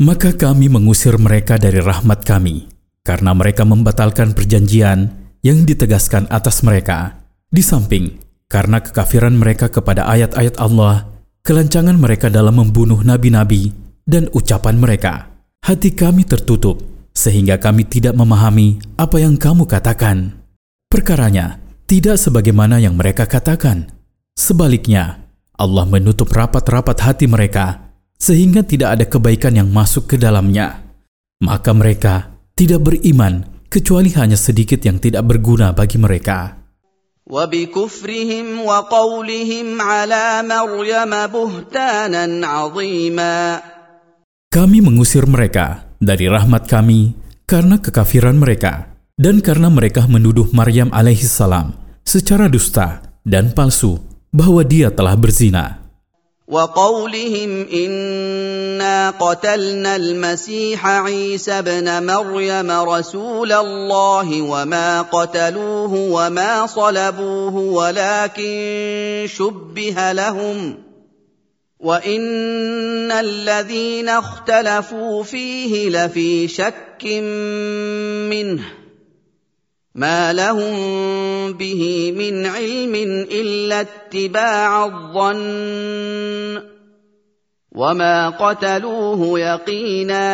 Maka kami mengusir mereka dari rahmat kami, karena mereka membatalkan perjanjian yang ditegaskan atas mereka. Di samping, karena kekafiran mereka kepada ayat-ayat Allah, kelancangan mereka dalam membunuh nabi-nabi, dan ucapan mereka. Hati kami tertutup, sehingga kami tidak memahami apa yang kamu katakan. Perkaranya tidak sebagaimana yang mereka katakan. Sebaliknya, Allah menutup rapat-rapat hati mereka sehingga tidak ada kebaikan yang masuk ke dalamnya. Maka mereka tidak beriman kecuali hanya sedikit yang tidak berguna bagi mereka. وبكفرهم وقولهم على مريم بهتانا عظيما Kami mengusir mereka dari rahmat kami karena kekafiran mereka dan karena mereka menuduh Maryam alaihissalam secara dusta dan palsu bahwa dia telah berzina. وقولهم إنا قتلنا المسيح عيسى ابن مريم رسول الله وما قتلوه وما صلبوه ولكن شبه لهم وإن الذين اختلفوا فيه لفي شك منه ما لهم به من علم الا اتباع الظن وما قتلوه يقينا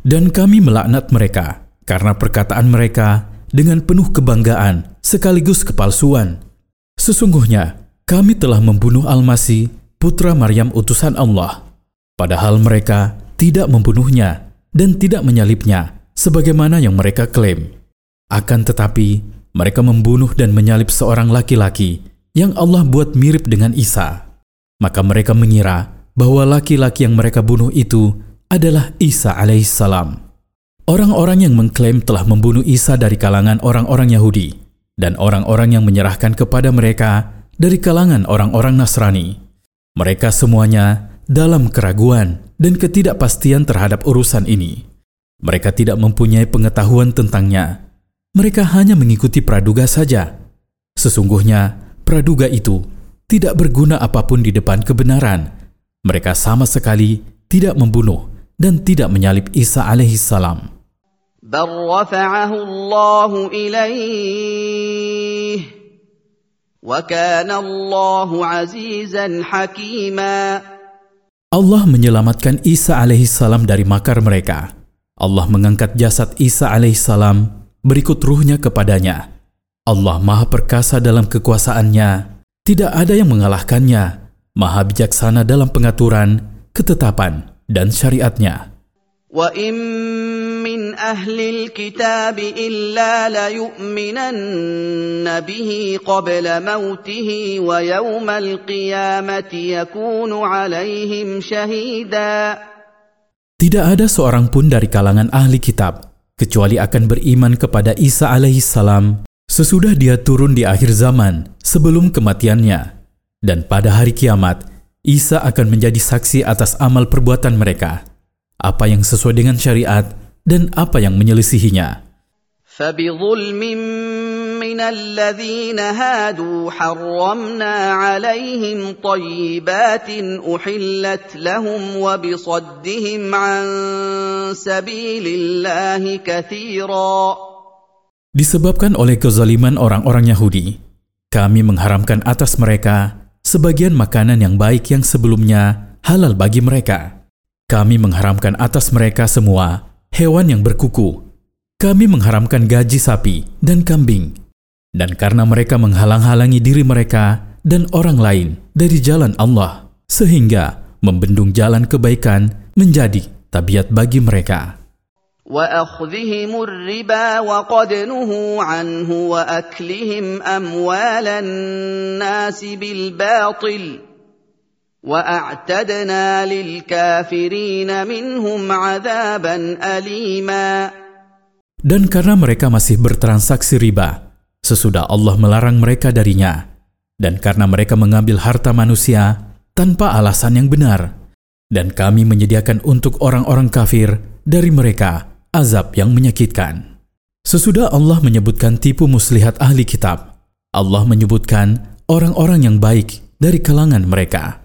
Dan kami melaknat mereka karena perkataan mereka dengan penuh kebanggaan sekaligus kepalsuan. Sesungguhnya kami telah membunuh Al-Masih, putra Maryam utusan Allah. Padahal mereka tidak membunuhnya dan tidak menyalibnya sebagaimana yang mereka klaim. Akan tetapi, mereka membunuh dan menyalip seorang laki-laki yang Allah buat mirip dengan Isa. Maka mereka mengira bahwa laki-laki yang mereka bunuh itu adalah Isa alaihissalam. Orang-orang yang mengklaim telah membunuh Isa dari kalangan orang-orang Yahudi dan orang-orang yang menyerahkan kepada mereka dari kalangan orang-orang Nasrani. Mereka semuanya dalam keraguan dan ketidakpastian terhadap urusan ini. Mereka tidak mempunyai pengetahuan tentangnya mereka hanya mengikuti praduga saja. Sesungguhnya, praduga itu tidak berguna apa pun di depan kebenaran. Mereka sama sekali tidak membunuh dan tidak menyalip Isa alaihissalam. Allah menyelamatkan Isa alaihissalam dari makar mereka. Allah mengangkat jasad Isa alaihissalam berikut ruhnya kepadanya. Allah maha perkasa dalam kekuasaannya, tidak ada yang mengalahkannya, maha bijaksana dalam pengaturan, ketetapan, dan syariatnya. وَإِن مِّنْ أَهْلِ الْكِتَابِ إِلَّا لَيُؤْمِنَنَّ بِهِ قَبْلَ مَوْتِهِ وَيَوْمَ الْقِيَامَةِ يَكُونُ عَلَيْهِمْ شَهِيدًا Tidak ada seorang pun dari kalangan ahli kitab kecuali akan beriman kepada Isa alaihissalam sesudah dia turun di akhir zaman sebelum kematiannya. Dan pada hari kiamat, Isa akan menjadi saksi atas amal perbuatan mereka, apa yang sesuai dengan syariat dan apa yang menyelisihinya. من الذين هادوا حرمنا عليهم طيبات احلت لهم وبصدهم عن سبيل الله كثيرا Disebabkan oleh kezaliman orang-orang Yahudi, kami mengharamkan atas mereka sebagian makanan yang baik yang sebelumnya halal bagi mereka. Kami mengharamkan atas mereka semua hewan yang berkuku. Kami mengharamkan gaji sapi dan kambing dan karena mereka menghalang-halangi diri mereka dan orang lain dari jalan Allah, sehingga membendung jalan kebaikan menjadi tabiat bagi mereka. Dan karena mereka masih bertransaksi riba, sesudah Allah melarang mereka darinya, dan karena mereka mengambil harta manusia tanpa alasan yang benar, dan kami menyediakan untuk orang-orang kafir dari mereka azab yang menyakitkan. Sesudah Allah menyebutkan tipu muslihat ahli kitab, Allah menyebutkan orang-orang yang baik dari kalangan mereka.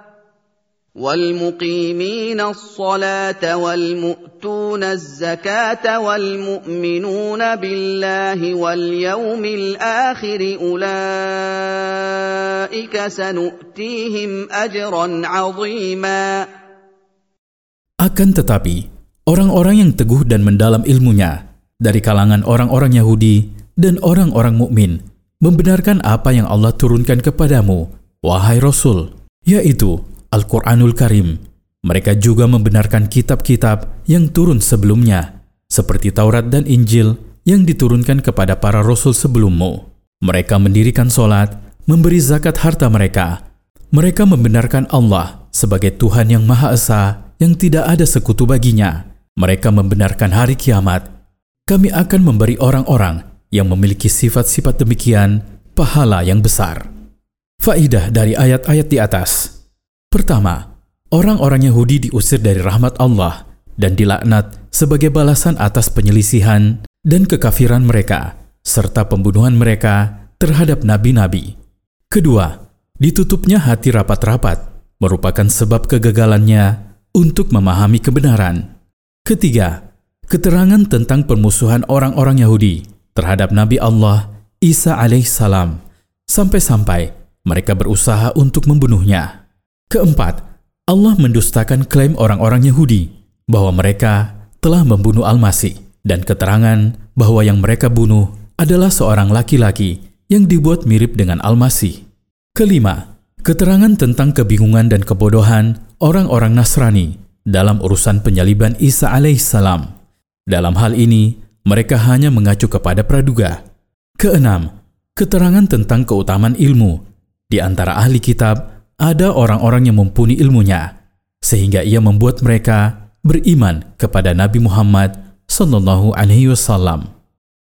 والمقيمين الصلاه والمؤتون الزكاه والمؤمنون بالله واليوم الاخر اولئك سنؤتيهم اجرا عظيما Akan tetapi, orang-orang yang teguh dan mendalam ilmunya dari kalangan orang-orang Yahudi dan orang-orang mukmin membenarkan apa yang Allah turunkan kepadamu, wahai Rasul, yaitu Al-Quranul Karim. Mereka juga membenarkan kitab-kitab yang turun sebelumnya, seperti Taurat dan Injil yang diturunkan kepada para rasul sebelummu. Mereka mendirikan solat, memberi zakat harta mereka. Mereka membenarkan Allah sebagai Tuhan yang Maha Esa yang tidak ada sekutu baginya. Mereka membenarkan hari kiamat. Kami akan memberi orang-orang yang memiliki sifat-sifat demikian pahala yang besar. Faidah dari ayat-ayat di atas. Pertama, orang-orang Yahudi diusir dari rahmat Allah dan dilaknat sebagai balasan atas penyelisihan dan kekafiran mereka, serta pembunuhan mereka terhadap nabi-nabi. Kedua, ditutupnya hati rapat-rapat merupakan sebab kegagalannya untuk memahami kebenaran. Ketiga, keterangan tentang permusuhan orang-orang Yahudi terhadap Nabi Allah Isa alaihissalam sampai-sampai mereka berusaha untuk membunuhnya. Keempat, Allah mendustakan klaim orang-orang Yahudi bahwa mereka telah membunuh Al-Masih dan keterangan bahwa yang mereka bunuh adalah seorang laki-laki yang dibuat mirip dengan Al-Masih. Kelima, keterangan tentang kebingungan dan kebodohan orang-orang Nasrani dalam urusan penyaliban Isa alaihissalam. Dalam hal ini, mereka hanya mengacu kepada praduga. Keenam, keterangan tentang keutamaan ilmu di antara ahli kitab ada orang-orang yang mumpuni ilmunya, sehingga ia membuat mereka beriman kepada Nabi Muhammad Sallallahu Alaihi Wasallam.